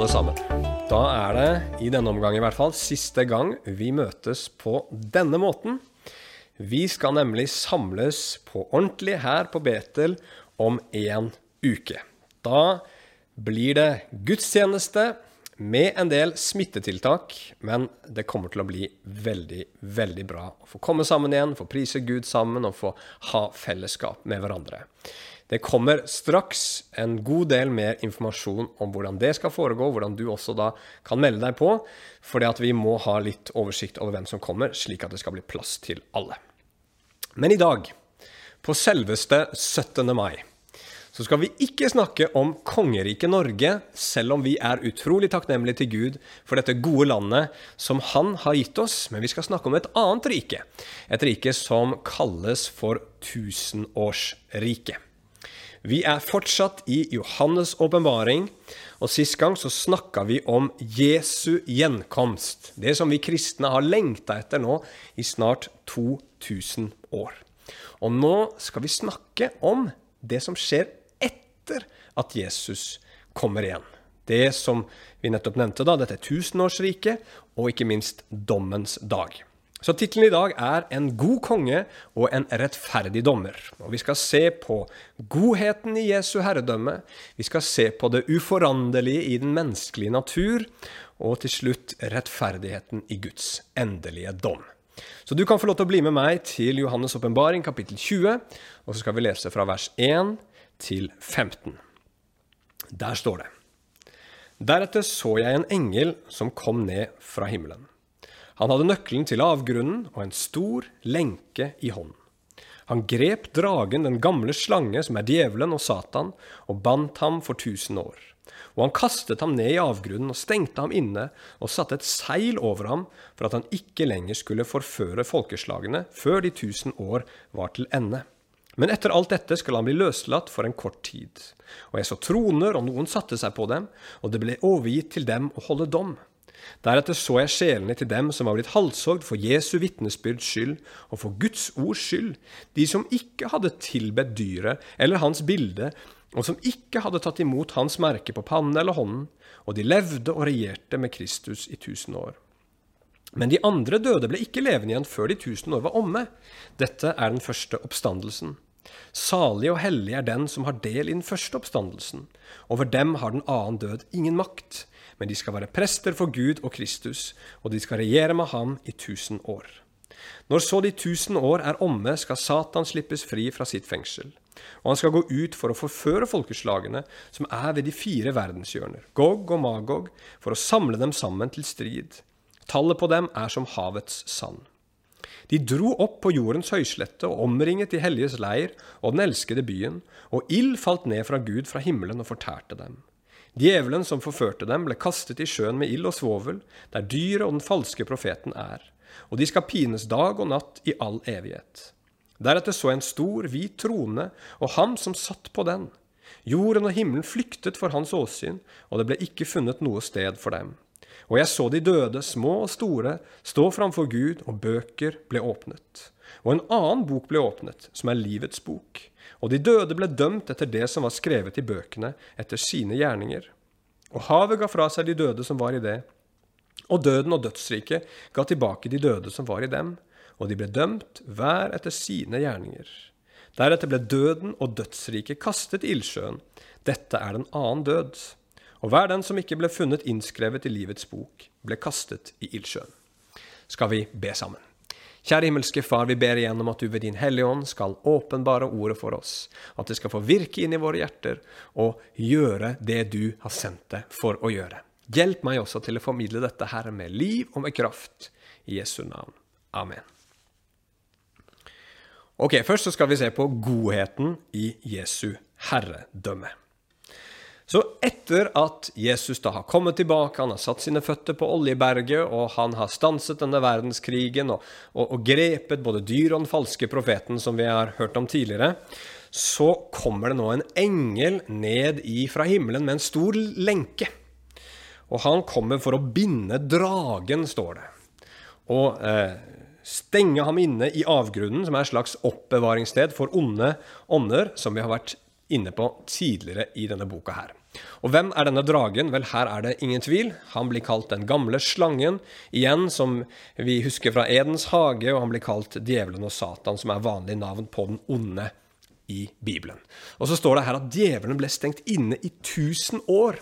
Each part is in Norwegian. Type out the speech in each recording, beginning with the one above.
alle sammen. Da er det, i denne omgang i hvert fall, siste gang vi møtes på denne måten. Vi skal nemlig samles på ordentlig her på Betel om en uke. Da blir det gudstjeneste med en del smittetiltak, men det kommer til å bli veldig, veldig bra å få komme sammen igjen, få prise Gud sammen og få ha fellesskap med hverandre. Det kommer straks en god del mer informasjon om hvordan det skal foregå, hvordan du også da kan melde deg på, fordi at vi må ha litt oversikt over hvem som kommer, slik at det skal bli plass til alle. Men i dag, på selveste 17. mai, så skal vi ikke snakke om kongeriket Norge, selv om vi er utrolig takknemlige til Gud for dette gode landet som Han har gitt oss, men vi skal snakke om et annet rike. Et rike som kalles for tusenårsriket. Vi er fortsatt i Johannes' åpenbaring, og sist gang så snakka vi om Jesu gjenkomst. Det som vi kristne har lengta etter nå i snart 2000 år. Og nå skal vi snakke om det som skjer etter at Jesus kommer igjen. Det som vi nettopp nevnte, da, dette tusenårsriket, og ikke minst dommens dag. Så tittelen i dag er 'En god konge og en rettferdig dommer'. Og Vi skal se på godheten i Jesu herredømme, vi skal se på det uforanderlige i den menneskelige natur, og til slutt rettferdigheten i Guds endelige dom. Så du kan få lov til å bli med meg til Johannes' åpenbaring, kapittel 20, og så skal vi lese fra vers 1 til 15. Der står det. Deretter så jeg en engel som kom ned fra himmelen. Han hadde nøkkelen til avgrunnen og en stor lenke i hånden. Han grep dragen, den gamle slange, som er djevelen og Satan, og bandt ham for tusen år. Og han kastet ham ned i avgrunnen og stengte ham inne og satte et seil over ham for at han ikke lenger skulle forføre folkeslagene før de tusen år var til ende. Men etter alt dette skal han bli løslatt for en kort tid. Og jeg så troner, og noen satte seg på dem, og det ble overgitt til dem å holde dom. Deretter så jeg sjelene til dem som var blitt halshogd for Jesu vitnesbyrds skyld og for Guds ords skyld, de som ikke hadde tilbedt dyret eller hans bilde, og som ikke hadde tatt imot hans merke på pannen eller hånden, og de levde og regjerte med Kristus i tusen år. Men de andre døde ble ikke levende igjen før de tusen år var omme. Dette er den første oppstandelsen. Salig og hellig er den som har del i den første oppstandelsen. Over dem har den annen død ingen makt men de skal være prester for Gud og Kristus, og de skal regjere med ham i tusen år. Når så de tusen år er omme, skal Satan slippes fri fra sitt fengsel, og han skal gå ut for å forføre folkeslagene som er ved de fire verdenshjørner, Gog og Magog, for å samle dem sammen til strid. Tallet på dem er som havets sand. De dro opp på jordens høyslette og omringet de helliges leir og den elskede byen, og ild falt ned fra Gud fra himmelen og fortærte dem. Djevelen som forførte dem, ble kastet i sjøen med ild og svovel, der dyret og den falske profeten er, og de skal pines dag og natt i all evighet. Deretter så jeg en stor, hvit trone og ham som satt på den. Jorden og himmelen flyktet for hans åsyn, og det ble ikke funnet noe sted for dem. Og jeg så de døde, små og store, stå framfor Gud, og bøker ble åpnet. Og en annen bok ble åpnet, som er livets bok. Og de døde ble dømt etter det som var skrevet i bøkene, etter sine gjerninger. Og havet ga fra seg de døde som var i det, og døden og dødsriket ga tilbake de døde som var i dem, og de ble dømt hver etter sine gjerninger. Deretter ble døden og dødsriket kastet i ildsjøen. Dette er den annen død. Og hver den som ikke ble funnet innskrevet i livets bok, ble kastet i ildsjøen. Skal vi be sammen? Kjære himmelske Far, vi ber igjen om at du ved Din Hellige Ånd skal åpenbare ordet for oss, at det skal få virke inn i våre hjerter og gjøre det du har sendt det for å gjøre. Hjelp meg også til å formidle dette her med liv og med kraft. I Jesu navn. Amen. Ok, Først så skal vi se på godheten i Jesu herredømme. Så etter at Jesus da har kommet tilbake, han har satt sine føtter på Oljeberget, og han har stanset denne verdenskrigen og, og, og grepet både dyr og den falske profeten, som vi har hørt om tidligere, så kommer det nå en engel ned fra himmelen med en stor lenke. Og han kommer for å binde dragen, står det. Og eh, stenge ham inne i avgrunnen, som er et slags oppbevaringssted for onde ånder, som vi har vært inne på tidligere i denne boka her. Og hvem er denne dragen? Vel, her er det ingen tvil. Han blir kalt den gamle slangen, igjen som vi husker fra Edens hage, og han blir kalt djevelen og Satan, som er vanlig navn på den onde i Bibelen. Og så står det her at djevelen ble stengt inne i 1000 år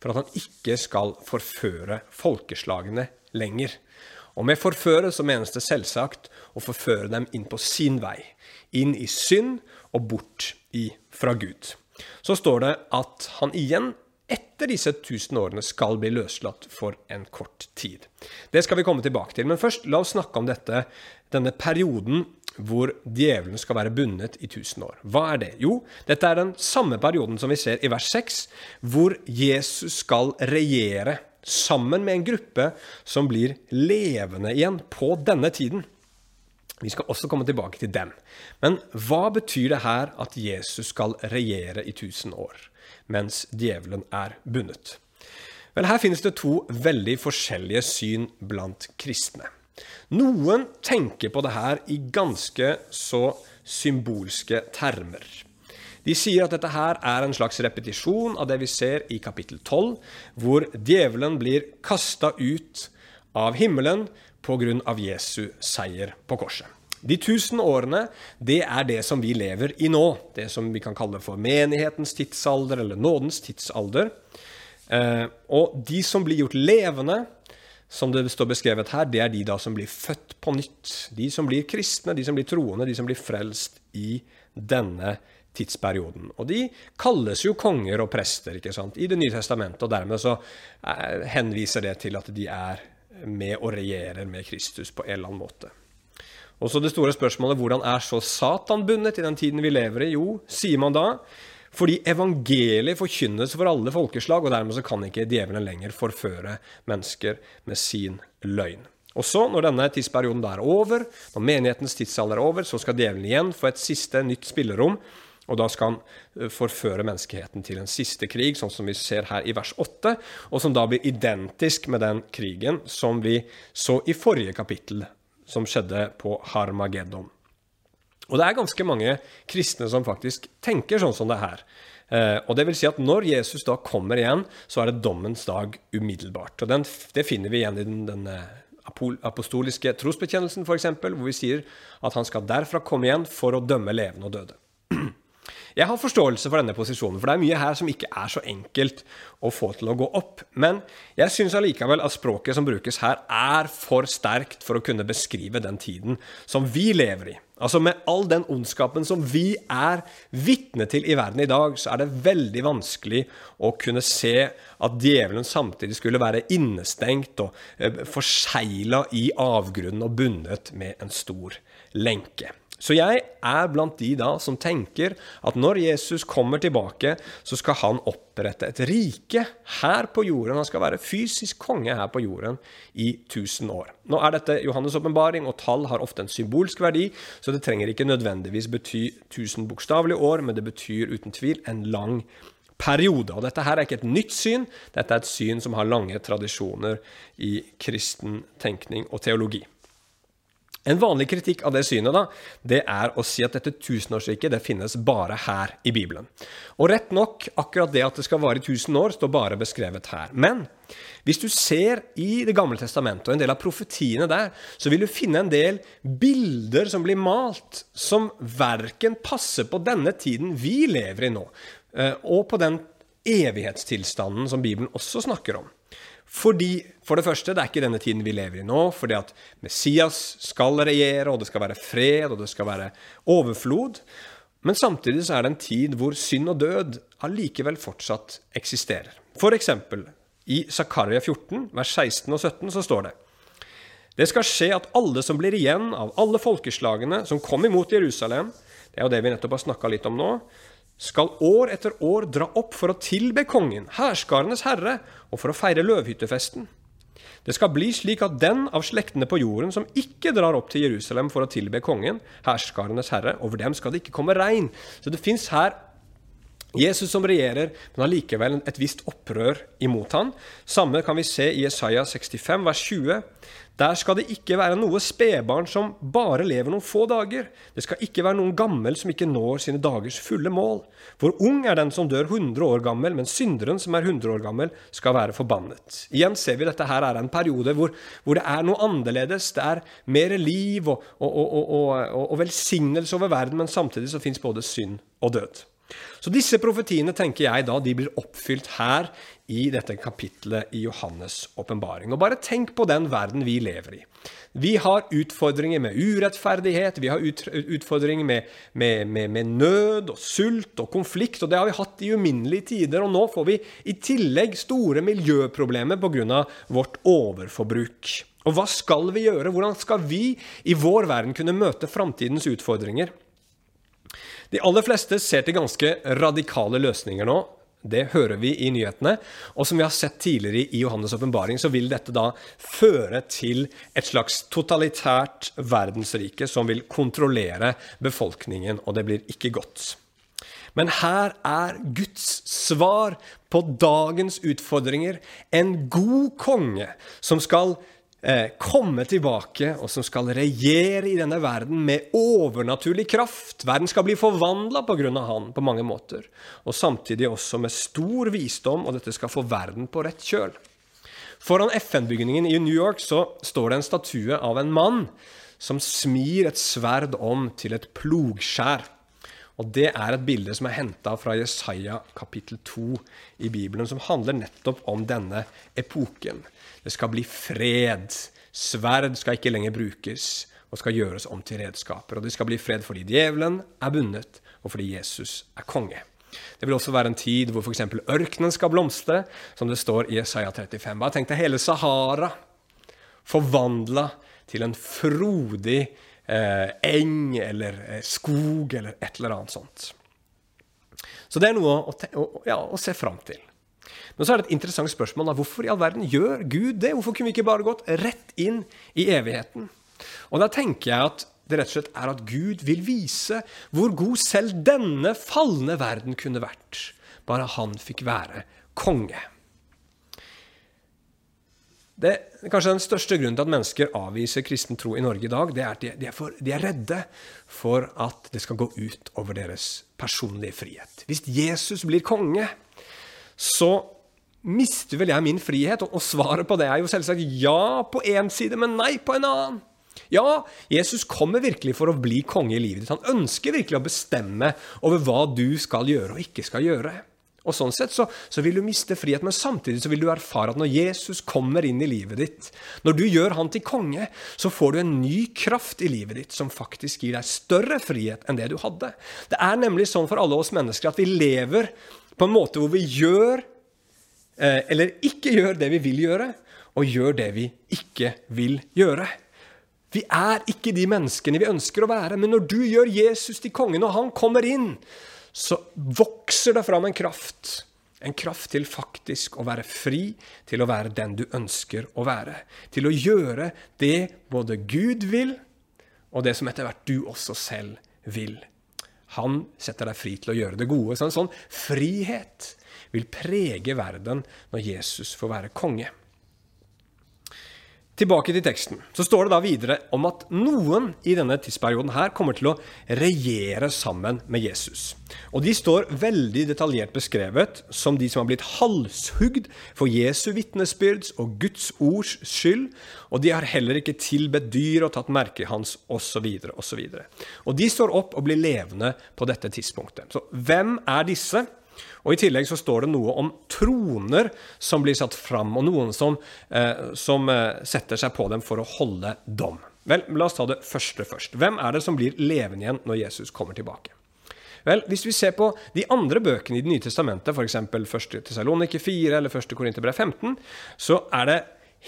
for at han ikke skal forføre folkeslagene lenger. Og med forføre så menes det selvsagt å forføre dem inn på sin vei. Inn i synd og bort fra Gud så står det at han igjen etter disse tusen årene skal bli løslatt for en kort tid. Det skal vi komme tilbake til. Men først, la oss snakke om dette, denne perioden hvor djevelen skal være bundet i tusen år. Hva er det? Jo, dette er den samme perioden som vi ser i vers 6, hvor Jesus skal regjere sammen med en gruppe som blir levende igjen på denne tiden. Vi skal også komme tilbake til dem. Men hva betyr det her at Jesus skal regjere i tusen år, mens djevelen er bundet? Vel, her finnes det to veldig forskjellige syn blant kristne. Noen tenker på det her i ganske så symbolske termer. De sier at dette her er en slags repetisjon av det vi ser i kapittel 12, hvor djevelen blir kasta ut av himmelen pga. Jesu seier på korset. De tusen årene, det er det som vi lever i nå. Det som vi kan kalle for menighetens tidsalder, eller nådens tidsalder. Eh, og de som blir gjort levende, som det står beskrevet her, det er de da som blir født på nytt. De som blir kristne, de som blir troende, de som blir frelst i denne tidsperioden. Og de kalles jo konger og prester ikke sant, i Det nye testamentet, og dermed så eh, henviser det til at de er med og regjerer med Kristus på en eller annen måte. Og så det store spørsmålet hvordan er så Satan bundet i den tiden vi lever i? Jo, sier man da, fordi evangeliet forkynnes for alle folkeslag, og dermed så kan ikke djevelen lenger forføre mennesker med sin løgn. Og så, når denne tidsperioden er over, når menighetens tidsalder er over, så skal djevelen igjen få et siste nytt spillerom og da skal han eh, forføre menneskeheten til en siste krig, sånn som vi ser her i vers 8, og som da blir identisk med den krigen som vi så i forrige kapittel, som skjedde på Harmageddon. Og det er ganske mange kristne som faktisk tenker sånn som det her. Eh, og det vil si at når Jesus da kommer igjen, så er det dommens dag umiddelbart. Og den, det finner vi igjen i den, den eh, apostoliske trosbekjennelsen, f.eks., hvor vi sier at han skal derfra komme igjen for å dømme levende og døde. Jeg har forståelse for denne posisjonen, for det er mye her som ikke er så enkelt å få til å gå opp. Men jeg syns allikevel at språket som brukes her, er for sterkt for å kunne beskrive den tiden som vi lever i. Altså Med all den ondskapen som vi er vitne til i verden i dag, så er det veldig vanskelig å kunne se at djevelen samtidig skulle være innestengt og eh, forsegla i avgrunnen og bundet med en stor lenke. Så jeg er blant de da som tenker at når Jesus kommer tilbake, så skal han opprette et rike her på jorden. Han skal være fysisk konge her på jorden i 1000 år. Nå er dette Johannes' åpenbaring, og tall har ofte en symbolsk verdi, så det trenger ikke nødvendigvis bety 1000 bokstavelige år, men det betyr uten tvil en lang periode. Og dette her er ikke et nytt syn, dette er et syn som har lange tradisjoner i kristen tenkning og teologi. En vanlig kritikk av det synet da, det er å si at dette tusenårsriket det finnes bare her i Bibelen. Og rett nok, akkurat det at det skal vare i tusen år, står bare beskrevet her. Men hvis du ser i Det gamle testamentet og en del av profetiene der, så vil du finne en del bilder som blir malt, som verken passer på denne tiden vi lever i nå, eh, og på den evighetstilstanden som Bibelen også snakker om. Fordi, for det første, det er ikke denne tiden vi lever i nå, fordi at Messias skal regjere, og det skal være fred, og det skal være overflod. Men samtidig så er det en tid hvor synd og død allikevel fortsatt eksisterer. For eksempel i Zakaria 14, vers 16 og 17, så står det Det skal skje at alle som blir igjen av alle folkeslagene som kom imot Jerusalem, det er jo det vi nettopp har snakka litt om nå, skal år etter år dra opp for å tilbe kongen, herskarenes herre, og for å feire løvhyttefesten. Det skal bli slik at den av slektene på jorden som ikke drar opp til Jerusalem for å tilbe kongen, herskarenes herre, over dem skal det ikke komme regn. Så det fins her Jesus som regjerer, men allikevel et visst opprør imot han. Samme kan vi se i Jesaja 65, vers 20. Der skal det ikke være noe spedbarn som bare lever noen få dager. Det skal ikke være noen gammel som ikke når sine dagers fulle mål. For ung er den som dør 100 år gammel, men synderen som er 100 år gammel, skal være forbannet. Igjen ser vi dette her er en periode hvor, hvor det er noe annerledes. Det er mer liv og, og, og, og velsignelse over verden, men samtidig så fins både synd og død. Så disse profetiene tenker jeg da de blir oppfylt her i dette kapitlet i Johannes' åpenbaring. Og bare tenk på den verden vi lever i. Vi har utfordringer med urettferdighet, vi har utfordringer med, med, med, med, nød og sult og konflikt, og det har vi hatt i uminnelige tider. Og nå får vi i tillegg store miljøproblemer pga. vårt overforbruk. Og hva skal vi gjøre? Hvordan skal vi i vår verden kunne møte framtidens utfordringer? De aller fleste ser til ganske radikale løsninger nå. Det hører vi i nyhetene. Og som vi har sett tidligere i Johannes' åpenbaring, så vil dette da føre til et slags totalitært verdensrike som vil kontrollere befolkningen, og det blir ikke godt. Men her er Guds svar på dagens utfordringer. En god konge som skal komme tilbake, og som skal regjere i denne verden med overnaturlig kraft. Verden skal bli forvandla pga. han på mange måter. Og samtidig også med stor visdom, og dette skal få verden på rett kjøl. Foran FN-bygningen i New York så står det en statue av en mann som smir et sverd om til et plogskjær. Og Det er et bilde som er henta fra Jesaja kapittel 2 i Bibelen, som handler nettopp om denne epoken. Det skal bli fred. Sverd skal ikke lenger brukes og skal gjøres om til redskaper. Og det skal bli fred fordi djevelen er bundet, og fordi Jesus er konge. Det vil også være en tid hvor f.eks. ørkenen skal blomstre, som det står i Isaiah 35. Bare tenk deg hele Sahara forvandla til en frodig eh, eng eller eh, skog eller et eller annet sånt. Så det er noe å, å, ja, å se fram til. Men så er det et interessant spørsmål. Da. Hvorfor i all verden gjør Gud det? Hvorfor kunne vi ikke bare gått rett inn i evigheten? Og da tenker jeg at det rett og slett er at Gud vil vise hvor god selv denne falne verden kunne vært, bare han fikk være konge. Det er kanskje Den største grunnen til at mennesker avviser kristen tro i Norge i dag, det er at de, de, er for, de, er redde for at det skal gå ut over deres personlige frihet. Hvis Jesus blir konge, så mister vel jeg min frihet? Og, svaret på det er jo selvsagt ja på én side, men nei på en annen. Ja, Jesus kommer virkelig for å bli konge i livet ditt. Han ønsker virkelig å bestemme over hva du skal gjøre og ikke skal gjøre. Og Sånn sett så, så, vil du miste frihet, men samtidig så vil du erfare at når Jesus kommer inn i livet ditt, når du gjør han til konge, så får du en ny kraft i livet ditt som faktisk gir deg større frihet enn det du hadde. Det er nemlig sånn for alle oss mennesker at vi lever på en måte hvor vi gjør eh, eller ikke gjør det vi vil gjøre, og gjør det vi ikke vil gjøre. Vi er ikke de menneskene vi ønsker å være, men når du gjør Jesus til kongen, og han kommer inn, så vokser det fram en kraft. En kraft til faktisk å være fri, til å være den du ønsker å være. Til å gjøre det både Gud vil, og det som etter hvert du også selv vil. Han setter deg fri til å gjøre det gode. Så en sånn frihet vil prege verden når Jesus får være konge. Tilbake til teksten. Så står det da videre om at noen i denne tidsperioden her kommer til å regjere sammen med Jesus. Og de står veldig detaljert beskrevet som de som har blitt halshugd for Jesu vitnesbyrds og Guds ords skyld, og de har heller ikke tilbedt dyr og tatt merket hans, osv., osv. Og, og de står opp og blir levende på dette tidspunktet. Så hvem er disse? Og I tillegg så står det noe om troner som blir satt fram, og noen som, eh, som eh, setter seg på dem for å holde dom. Vel, La oss ta det første først. Hvem er det som blir levende igjen når Jesus kommer tilbake? Vel, Hvis vi ser på de andre bøkene i Det nye testamentet, f.eks. 1. Tessalonike 4 eller 1. Korinterbrev 15, så er det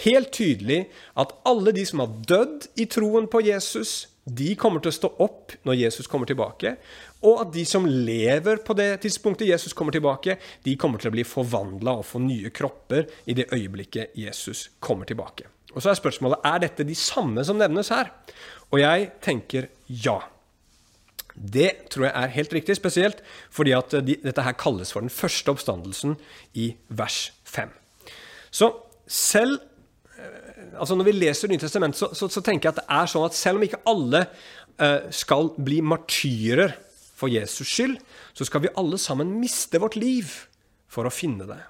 helt tydelig at alle de som har dødd i troen på Jesus, de kommer til å stå opp når Jesus kommer tilbake. Og at de som lever på det tidspunktet Jesus kommer tilbake, de kommer til å bli forvandla og få nye kropper i det øyeblikket Jesus kommer tilbake. Og så er spørsmålet er dette de samme som nevnes her. Og jeg tenker ja. Det tror jeg er helt riktig, spesielt fordi at de, dette her kalles for den første oppstandelsen i vers 5. Så selv altså Når vi leser Nytestamentet, så, så, så, tenker jeg at det er sånn at selv om ikke alle uh, skal bli martyrer for Jesus skyld, så skal vi alle sammen miste vårt liv for å finne det.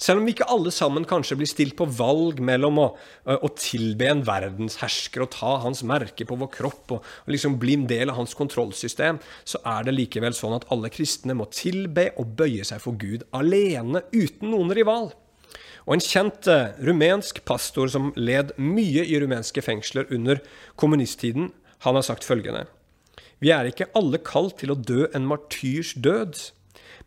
Selv om vi ikke alle sammen kanskje blir stilt på valg mellom å, å tilbe en verdenshersker og ta hans merke på vår kropp og, og liksom bli en del av hans kontrollsystem, så er det likevel sånn at alle kristne må tilbe og bøye seg for Gud alene, uten noen rival. Og En kjent rumensk pastor som led mye i rumenske fengsler under kommunisttiden, han har sagt følgende Vi er ikke alle kalt til å dø en martyrs død.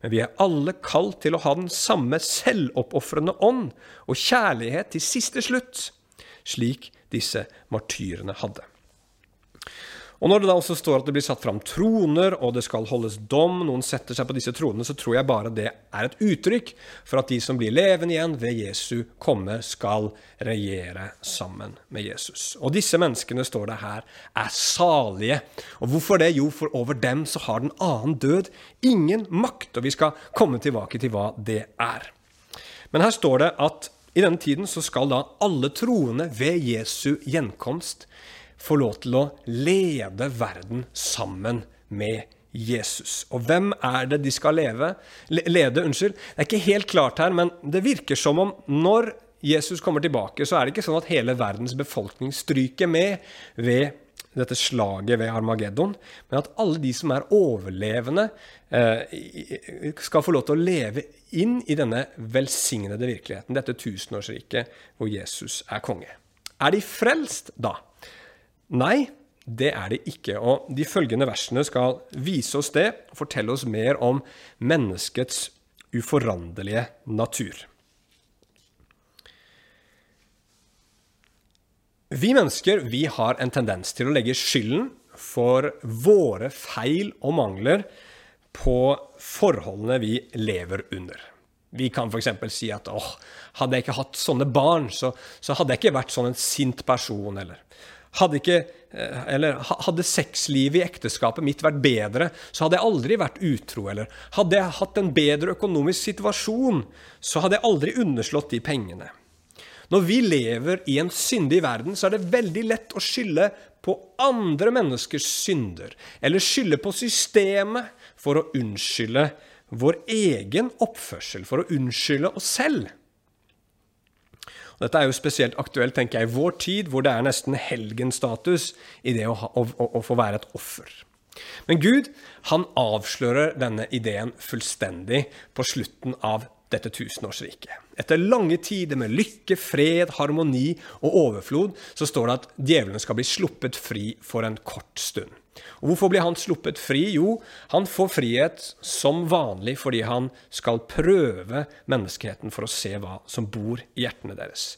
Men vi er alle kalt til å ha den samme selvoppofrende ånd og kjærlighet til siste slutt, slik disse martyrene hadde. Og Når det da også står at det blir satt fram troner, og det skal holdes dom, noen setter seg på disse tronene, så tror jeg bare det er et uttrykk for at de som blir levende igjen ved Jesu komme, skal regjere sammen med Jesus. Og disse menneskene, står det her, er salige. Og hvorfor det? Jo, for over dem så har den annen død ingen makt. Og vi skal komme tilbake til hva det er. Men her står det at i denne tiden så skal da alle troende ved Jesu gjenkomst få lov til å lede verden sammen med Jesus. Og hvem er det de skal leve? lede? unnskyld. Det er ikke helt klart her, men det virker som om når Jesus kommer tilbake, så er det ikke sånn at hele verdens befolkning stryker med ved dette slaget ved Armageddon, men at alle de som er overlevende, eh, skal få lov til å leve inn i denne velsignede virkeligheten, dette tusenårsriket hvor Jesus er konge. Er de frelst da? Nei, det er det ikke. Og de følgende versene skal vise oss det og fortelle oss mer om menneskets uforanderlige natur. Vi mennesker vi har en tendens til å legge skylden for våre feil og mangler på forholdene vi lever under. Vi kan f.eks. si at åh, hadde jeg ikke hatt sånne barn, så, så hadde jeg ikke vært sånn en sint person. Eller hadde, ikke, eh, eller, hadde sexlivet i ekteskapet mitt vært bedre, så hadde jeg aldri vært utro. Eller hadde jeg hatt en bedre økonomisk situasjon, så hadde jeg aldri underslått de pengene. Når vi lever i en syndig verden, så er det veldig lett å skylde på andre menneskers synder, eller skylde på systemet for å unnskylde vår egen oppførsel, for å unnskylde oss selv. Dette er jo spesielt aktuelt tenker jeg, i vår tid, hvor det er nesten helgenstatus i det å, ha, å, å, få være et offer. Men Gud han avslører denne ideen fullstendig på slutten av dette tusenårsriket. Etter lange tider med lykke, fred, harmoni og overflod, så står det at djevelen skal bli sluppet fri for en kort stund. Og Hvorfor blir han sluppet fri? Jo, han får frihet som vanlig fordi han skal prøve menneskeheten for å se hva som bor i hjertene deres.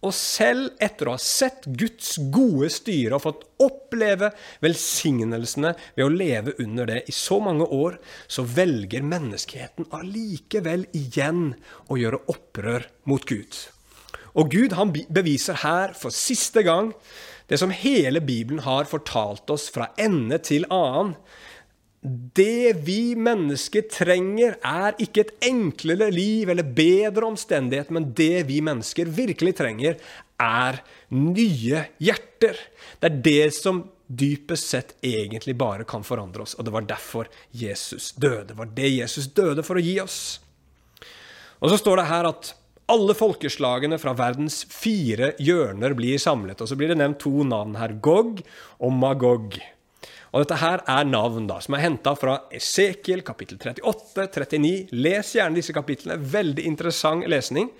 Og selv etter å ha sett Guds gode styre og fått oppleve velsignelsene ved å leve under det i så mange år, så velger menneskeheten allikevel igjen å gjøre opprør mot Gud. Og Gud han beviser her for siste gang det som hele Bibelen har fortalt oss fra ende til annen. Det vi mennesker trenger, er ikke et enklere liv eller bedre omstendighet, men det vi mennesker virkelig trenger, er nye hjerter. Det er det som dypest sett egentlig bare kan forandre oss. Og det var derfor Jesus døde. Det var det Jesus døde for å gi oss. Og så står det her at alle folkeslagene fra verdens fire hjørner blir samlet. Og så blir det nevnt to navn her, Gog og Magog. Og dette her er navn da, som er henta fra Esekiel kapittel 38, 39. Les gjerne disse kapitlene. Veldig interessant lesning.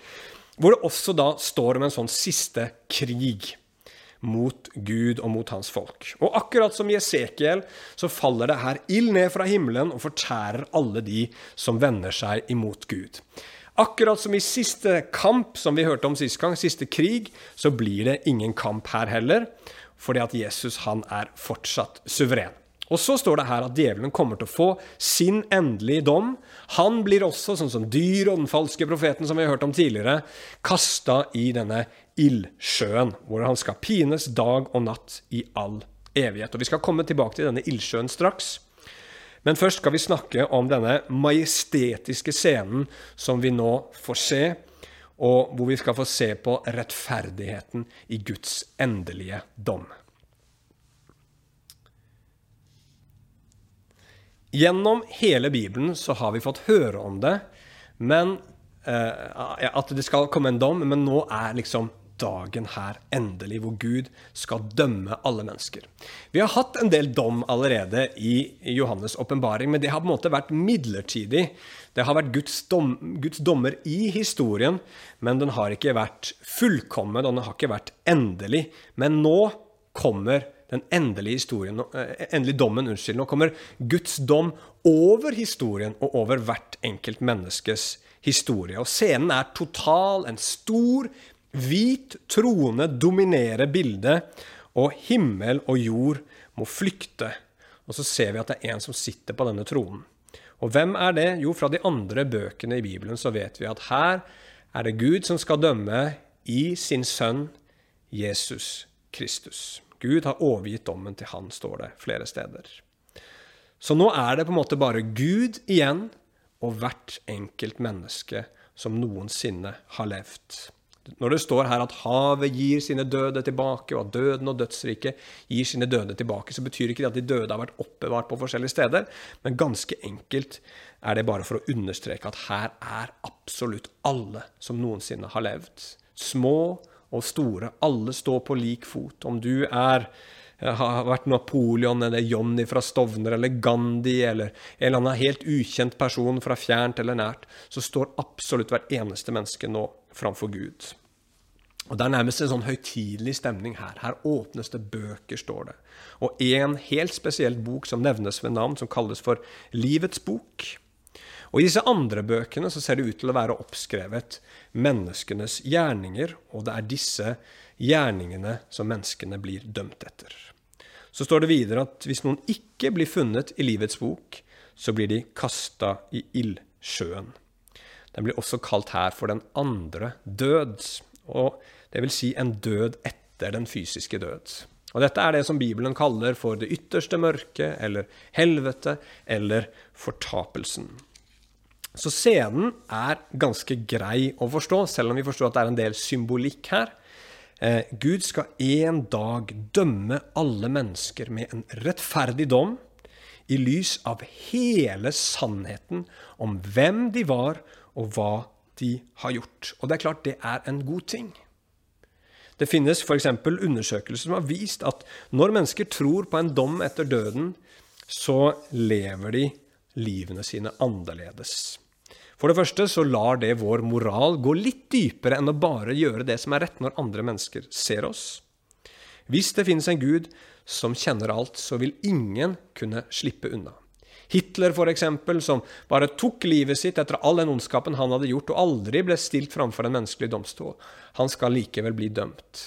Hvor det også da står om en sånn siste krig mot Gud og mot hans folk. Og akkurat som i Esekiel så faller det her ild ned fra himmelen og fortærer alle de som vender seg imot Gud. Akkurat som i siste kamp, som vi hørte om sist gang, siste krig, så blir det ingen kamp her heller, fordi at Jesus han er fortsatt suveren. Og så står det her at djevelen kommer til å få sin endelige dom. Han blir også, sånn som dyr og den falske profeten som vi har hørt om tidligere, kasta i denne ildsjøen, hvor han skal pines dag og natt i all evighet. Og Vi skal komme tilbake til denne ildsjøen straks. Men først skal vi snakke om denne majestetiske scenen som vi nå får se. og hvor vi skal få se på rettferdigheten i Guds endelige dom. Gjennom hele Bibelen så har vi fått høre om det, men eh, at det skal komme en dom, men nå er liksom dagen her endelig, hvor Gud skal dømme alle mennesker. Vi har hatt en del dom allerede i Johannes' åpenbaring, men det har på en måte vært midlertidig. Det har vært Guds, dom, Guds, dommer i historien, men den har ikke vært fullkommen, og den har ikke vært endelig. Men nå kommer den endelige, historien, endelig dommen. Unnskyld. Nå kommer Guds dom over historien og over hvert enkelt menneskes historie. Og scenen er total, en stor, Hvit trone dominerer bildet, og himmel og jord må flykte. Og så ser vi at det er en som sitter på denne tronen. Og hvem er det? Jo, fra de andre bøkene i Bibelen så vet vi at her er det Gud som skal dømme i sin sønn Jesus Kristus. Gud har overgitt dommen til han, står det flere steder. Så nå er det på en måte bare Gud igjen og hvert enkelt menneske som noensinne har levd. Når det står her at havet gir sine døde tilbake, og at døden og dødsriket gir sine døde tilbake, så betyr ikke det at de døde har vært oppbevart på forskjellige steder, men ganske enkelt er det bare for å understreke at her er absolutt alle som noensinne har levd. Små og store. Alle står på lik fot. Om du er har vært Napoleon eller Johnny fra Stovner eller Gandhi eller en eller annen helt ukjent person fra fjernt eller nært, så står absolutt hvert eneste menneske nå framfor Gud. Og Det er nærmest en sånn høytidelig stemning her. Her åpnes det bøker, står det. Og en helt spesiell bok som nevnes ved navn, som kalles for Livets bok. Og I disse andre bøkene så ser det ut til å være oppskrevet menneskenes gjerninger, og det er disse gjerningene som menneskene blir dømt etter. Så står det videre at hvis noen ikke blir funnet i livets bok, så blir de kasta i ildsjøen. Den blir også kalt her for den andre død, og det vil si en død etter den fysiske død. Og Dette er det som Bibelen kaller for det ytterste mørke, eller helvete, eller fortapelsen. Så scenen er ganske grei å forstå, selv om vi forstår at det er en del symbolikk her. Eh, Gud skal en dag dømme alle mennesker med en rettferdig dom, i lys av hele sannheten om hvem de var, og hva de har gjort. Og det er klart det er en god ting. Det finnes f.eks. undersøkelser som har vist at når mennesker tror på en dom etter døden, så lever de livene sine annerledes. For det første så lar det vår moral gå litt dypere enn å bare gjøre det som er rett når andre mennesker ser oss. Hvis det finnes en Gud som kjenner alt, så vil ingen kunne slippe unna. Hitler, f.eks., som bare tok livet sitt etter all den ondskapen han hadde gjort, og aldri ble stilt framfor en menneskelig domstol. Han skal likevel bli dømt.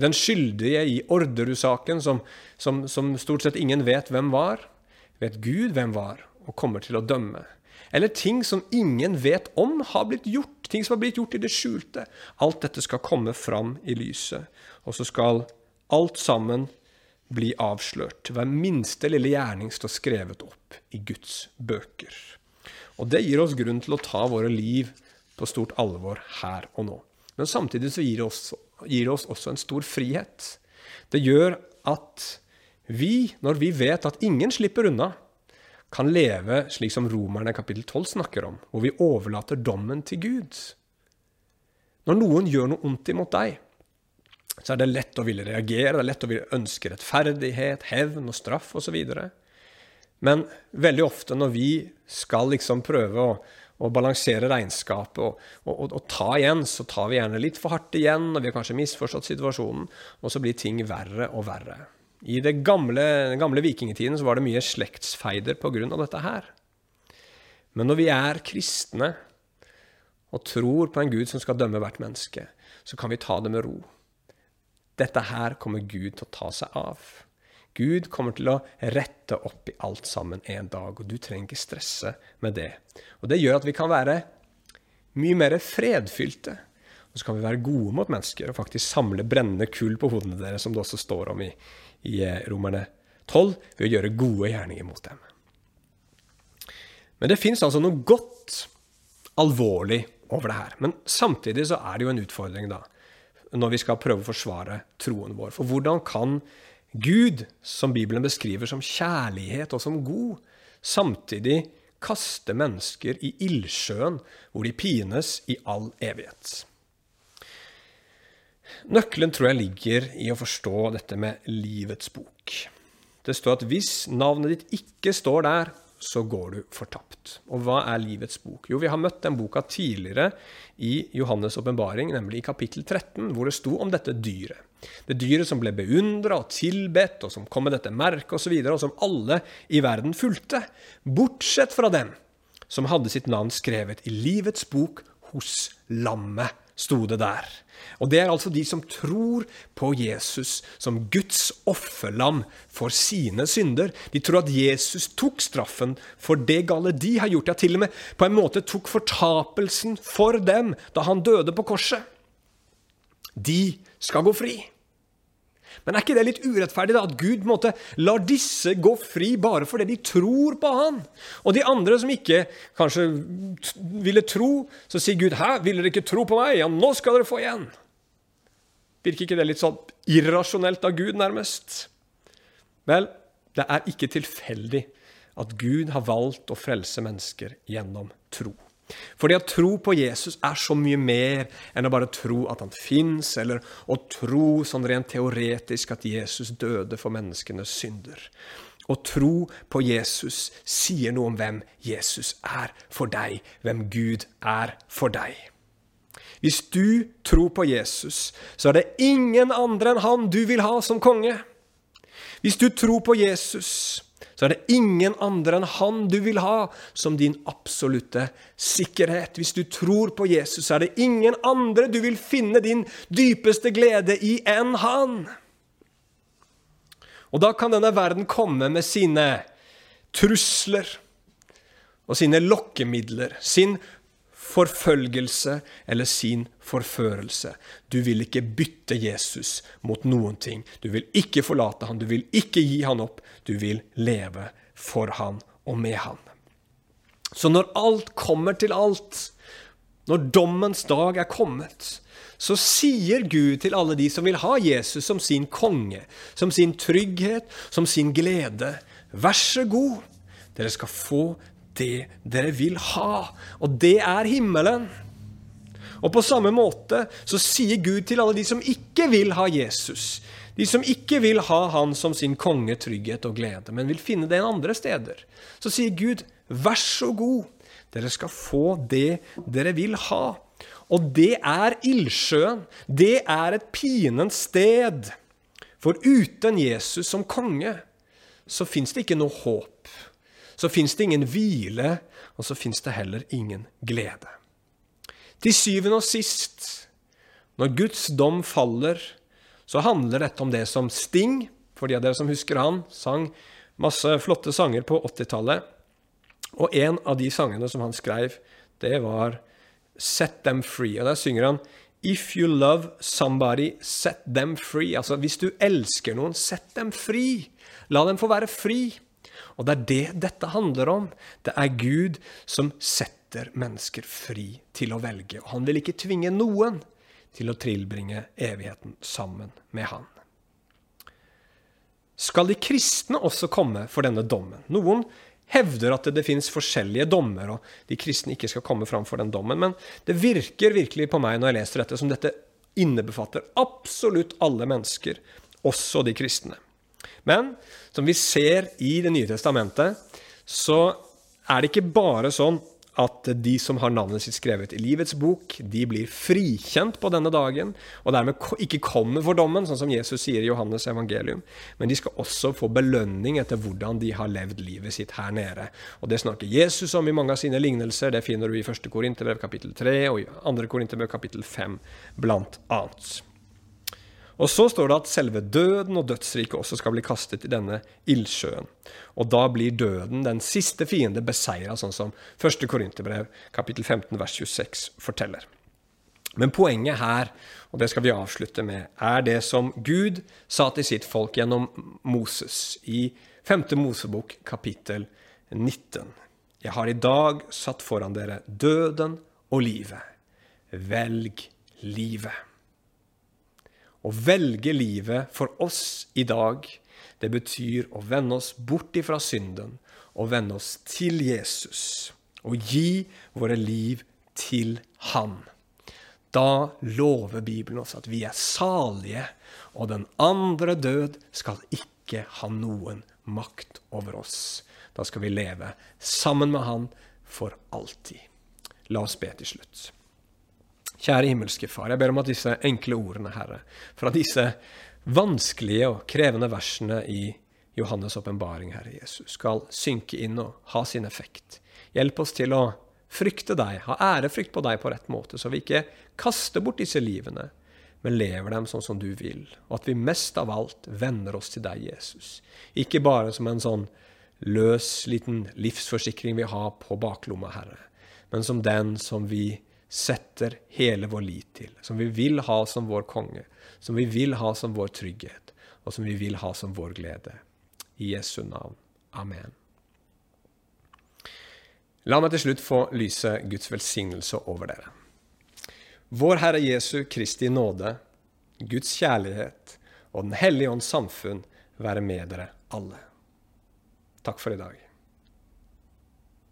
Den skyldige i Orderud-saken, som, som, som stort sett ingen vet hvem var, vet Gud hvem var, og kommer til å dømme. Eller ting som ingen vet om har blitt gjort, ting som har blitt gjort i det skjulte. Alt dette skal komme fram i lyset, og så skal alt sammen bli avslørt. Hver minste lille gjerning står skrevet opp i Guds bøker. Og det gir oss grunn til å ta våre liv på stort alvor her og nå. Men samtidig så gir det oss, gir det oss også en stor frihet. Det gjør at vi, når vi vet at ingen slipper unna, kan leve slik som romerne kapittel 12 snakker om, hvor vi overlater dommen til Gud. Når noen gjør noe ondt imot deg, så er det lett å ville reagere, det er lett å ville ønske rettferdighet, hevn og straff osv. Men veldig ofte når vi skal liksom prøve å, å balansere regnskapet og, og, og, og, ta igjen, så tar vi gjerne litt for hardt igjen, og vi har kanskje misforstått situasjonen, og så blir ting verre og verre. I det gamle, den gamle vikingtiden så var det mye slektsfeider pga. dette her. Men når vi er kristne og tror på en Gud som skal dømme hvert menneske, så kan vi ta det med ro. Dette her kommer Gud til å ta seg av. Gud kommer til å rette opp i alt sammen en dag, og du trenger ikke stresse med det. Og Det gjør at vi kan være mye mer fredfylte. Og så kan vi være gode mot mennesker og faktisk samle brennende kull på hodene deres, som det også står om i, i eh, Romerne 12, ved å gjøre gode gjerninger mot dem. Men det fins altså noe godt, alvorlig over det her. Men samtidig så er det jo en utfordring, da, når vi skal prøve å forsvare troen vår. For hvordan kan Gud, som Bibelen beskriver som kjærlighet og som god, samtidig kaste mennesker i ildsjøen hvor de pines i all evighet? Nøkkelen tror jeg ligger i å forstå dette med livets bok. Det står at hvis navnet ditt ikke står der, så går du fortapt. Og hva er livets bok? Jo, vi har møtt den boka tidligere i Johannes' åpenbaring, nemlig i kapittel 13, hvor det sto om dette dyret. Det dyret som ble beundra og tilbedt, og som kom med dette merket osv., og, og som alle i verden fulgte, bortsett fra dem som hadde sitt navn skrevet i livets bok hos lammet sto det der. Og det er altså de som tror på Jesus som Guds offerlam for sine synder. De tror at Jesus tok straffen for det gale de har gjort, ja, til og med på en måte tok fortapelsen for dem da han døde på korset. De skal gå fri. Men er ikke det litt urettferdig, da, at Gud måtte lar disse gå fri bare fordi de tror på Han? Og de andre som ikke kanskje ville tro, så sier Gud 'Hæ, ville dere ikke tro på meg? Ja, nå skal dere få igjen'. Virker ikke det litt sånn irrasjonelt av Gud, nærmest? Vel, det er ikke tilfeldig at Gud har valgt å frelse mennesker gjennom tro. Fordi at tro på Jesus er så mye mer enn å bare tro at han fins, eller å tro sånn rent teoretisk at Jesus døde for menneskenes synder. Å tro på Jesus sier noe om hvem Jesus er for deg, hvem Gud er for deg. Hvis du tror på Jesus, så er det ingen andre enn han du vil ha som konge. Hvis du tror på Jesus, så er det ingen andre enn han du vil ha som din absolutte sikkerhet. Hvis du tror på Jesus, så er det ingen andre du vil finne din dypeste glede i enn han. Og da kan denne verden komme med sine trusler og sine lokkemidler, sin forfølgelse eller sin forførelse. Du vil ikke bytte Jesus mot noen ting. Du vil ikke forlate han, du vil ikke gi han opp. Du vil leve for han og med han. Så når alt kommer til alt, når dommens dag er kommet, så sier Gud til alle de som vil ha Jesus som sin konge, som sin trygghet, som sin glede, vær så god, dere skal få det dere vil ha. Og det er himmelen. Og på samme måte så sier Gud til alle de som ikke vil ha Jesus, de som ikke vil ha han som sin konge, trygghet og glede, men vil finne det andre steder, så sier Gud, vær så god, dere skal få det dere vil ha. Og det er ildsjøen. Det er et pinens sted. For uten Jesus som konge, så fins det ikke noe håp så fins det ingen hvile, og så fins det heller ingen glede. Til syvende og sist, når Guds dom faller, så handler dette om det som Sting, for de av dere som husker han, sang masse flotte sanger på 80-tallet. Og en av de sangene som han skrev, det var Set Them Free. Og der synger han If you love somebody, set them free. Altså, hvis du elsker noen, sett dem fri. La dem få være fri. Og det er det dette handler om. Det er Gud som setter mennesker fri til å velge. Og han vil ikke tvinge noen til å tilbringe evigheten sammen med han. Skal de kristne også komme for denne dommen? Noen hevder at det finnes forskjellige dommer, og de kristne ikke skal komme fram for den dommen. Men det virker virkelig på meg når jeg leser dette, som dette innebefatter absolutt alle mennesker, også de kristne. Men som vi ser i Det nye testamentet, så er det ikke bare sånn at de som har navnet sitt skrevet i livets bok, de blir frikjent på denne dagen, og dermed ikke kommer for dommen, sånn som Jesus sier i Johannes evangelium. Men de skal også få belønning etter hvordan de har levd livet sitt her nede. Og Det snakker Jesus om i mange av sine lignelser. Det finner du i 1. Korinterbrev kapittel 3 og i 2. Korinterbrev kapittel 5, blant annet. Og så står det at selve døden og dødsriket også skal bli kastet i denne ildsjøen. Og da blir døden den siste fiende beseira, sånn som 1. Korinterbrev kapittel 15 vers 26 forteller. Men poenget her, og det skal vi avslutte med, er det som Gud sa til sitt folk gjennom Moses i 5. Mosebok kapittel 19. Jeg har i dag satt foran dere døden og livet, velg livet. Å velge livet for oss i dag, det betyr å vende oss bort ifra synden og vende oss til Jesus. Og gi våre liv til Han. Da lover Bibelen oss at vi er salige, og den andre død skal ikke ha noen makt over oss. Da skal vi leve sammen med Han for alltid. La oss be til slutt. Kjære himmelske Far, jeg ber om at disse enkle ordene, Herre, fra disse vanskelige og krevende versene i Johannes' åpenbaring, Herre Jesus, skal synke inn og ha sin effekt. Hjelp oss til å frykte deg, ha ærefrykt på deg på rett måte, så vi ikke kaster bort disse livene, men lever dem sånn som du vil, og at vi mest av alt vender oss til deg, Jesus. Ikke bare som en sånn løs liten livsforsikring vi har på baklomma, Herre, men som den som vi setter hele vår lit til, som vi vil ha som vår konge, som vi vil ha som vår trygghet, og som vi vil ha som vår glede. I Jesu navn. Amen. La meg til slutt få lyse Guds velsignelse over dere. Vår Herre Jesu Kristi nåde, Guds kjærlighet og Den hellige ånds samfunn være med dere alle. Takk for i dag.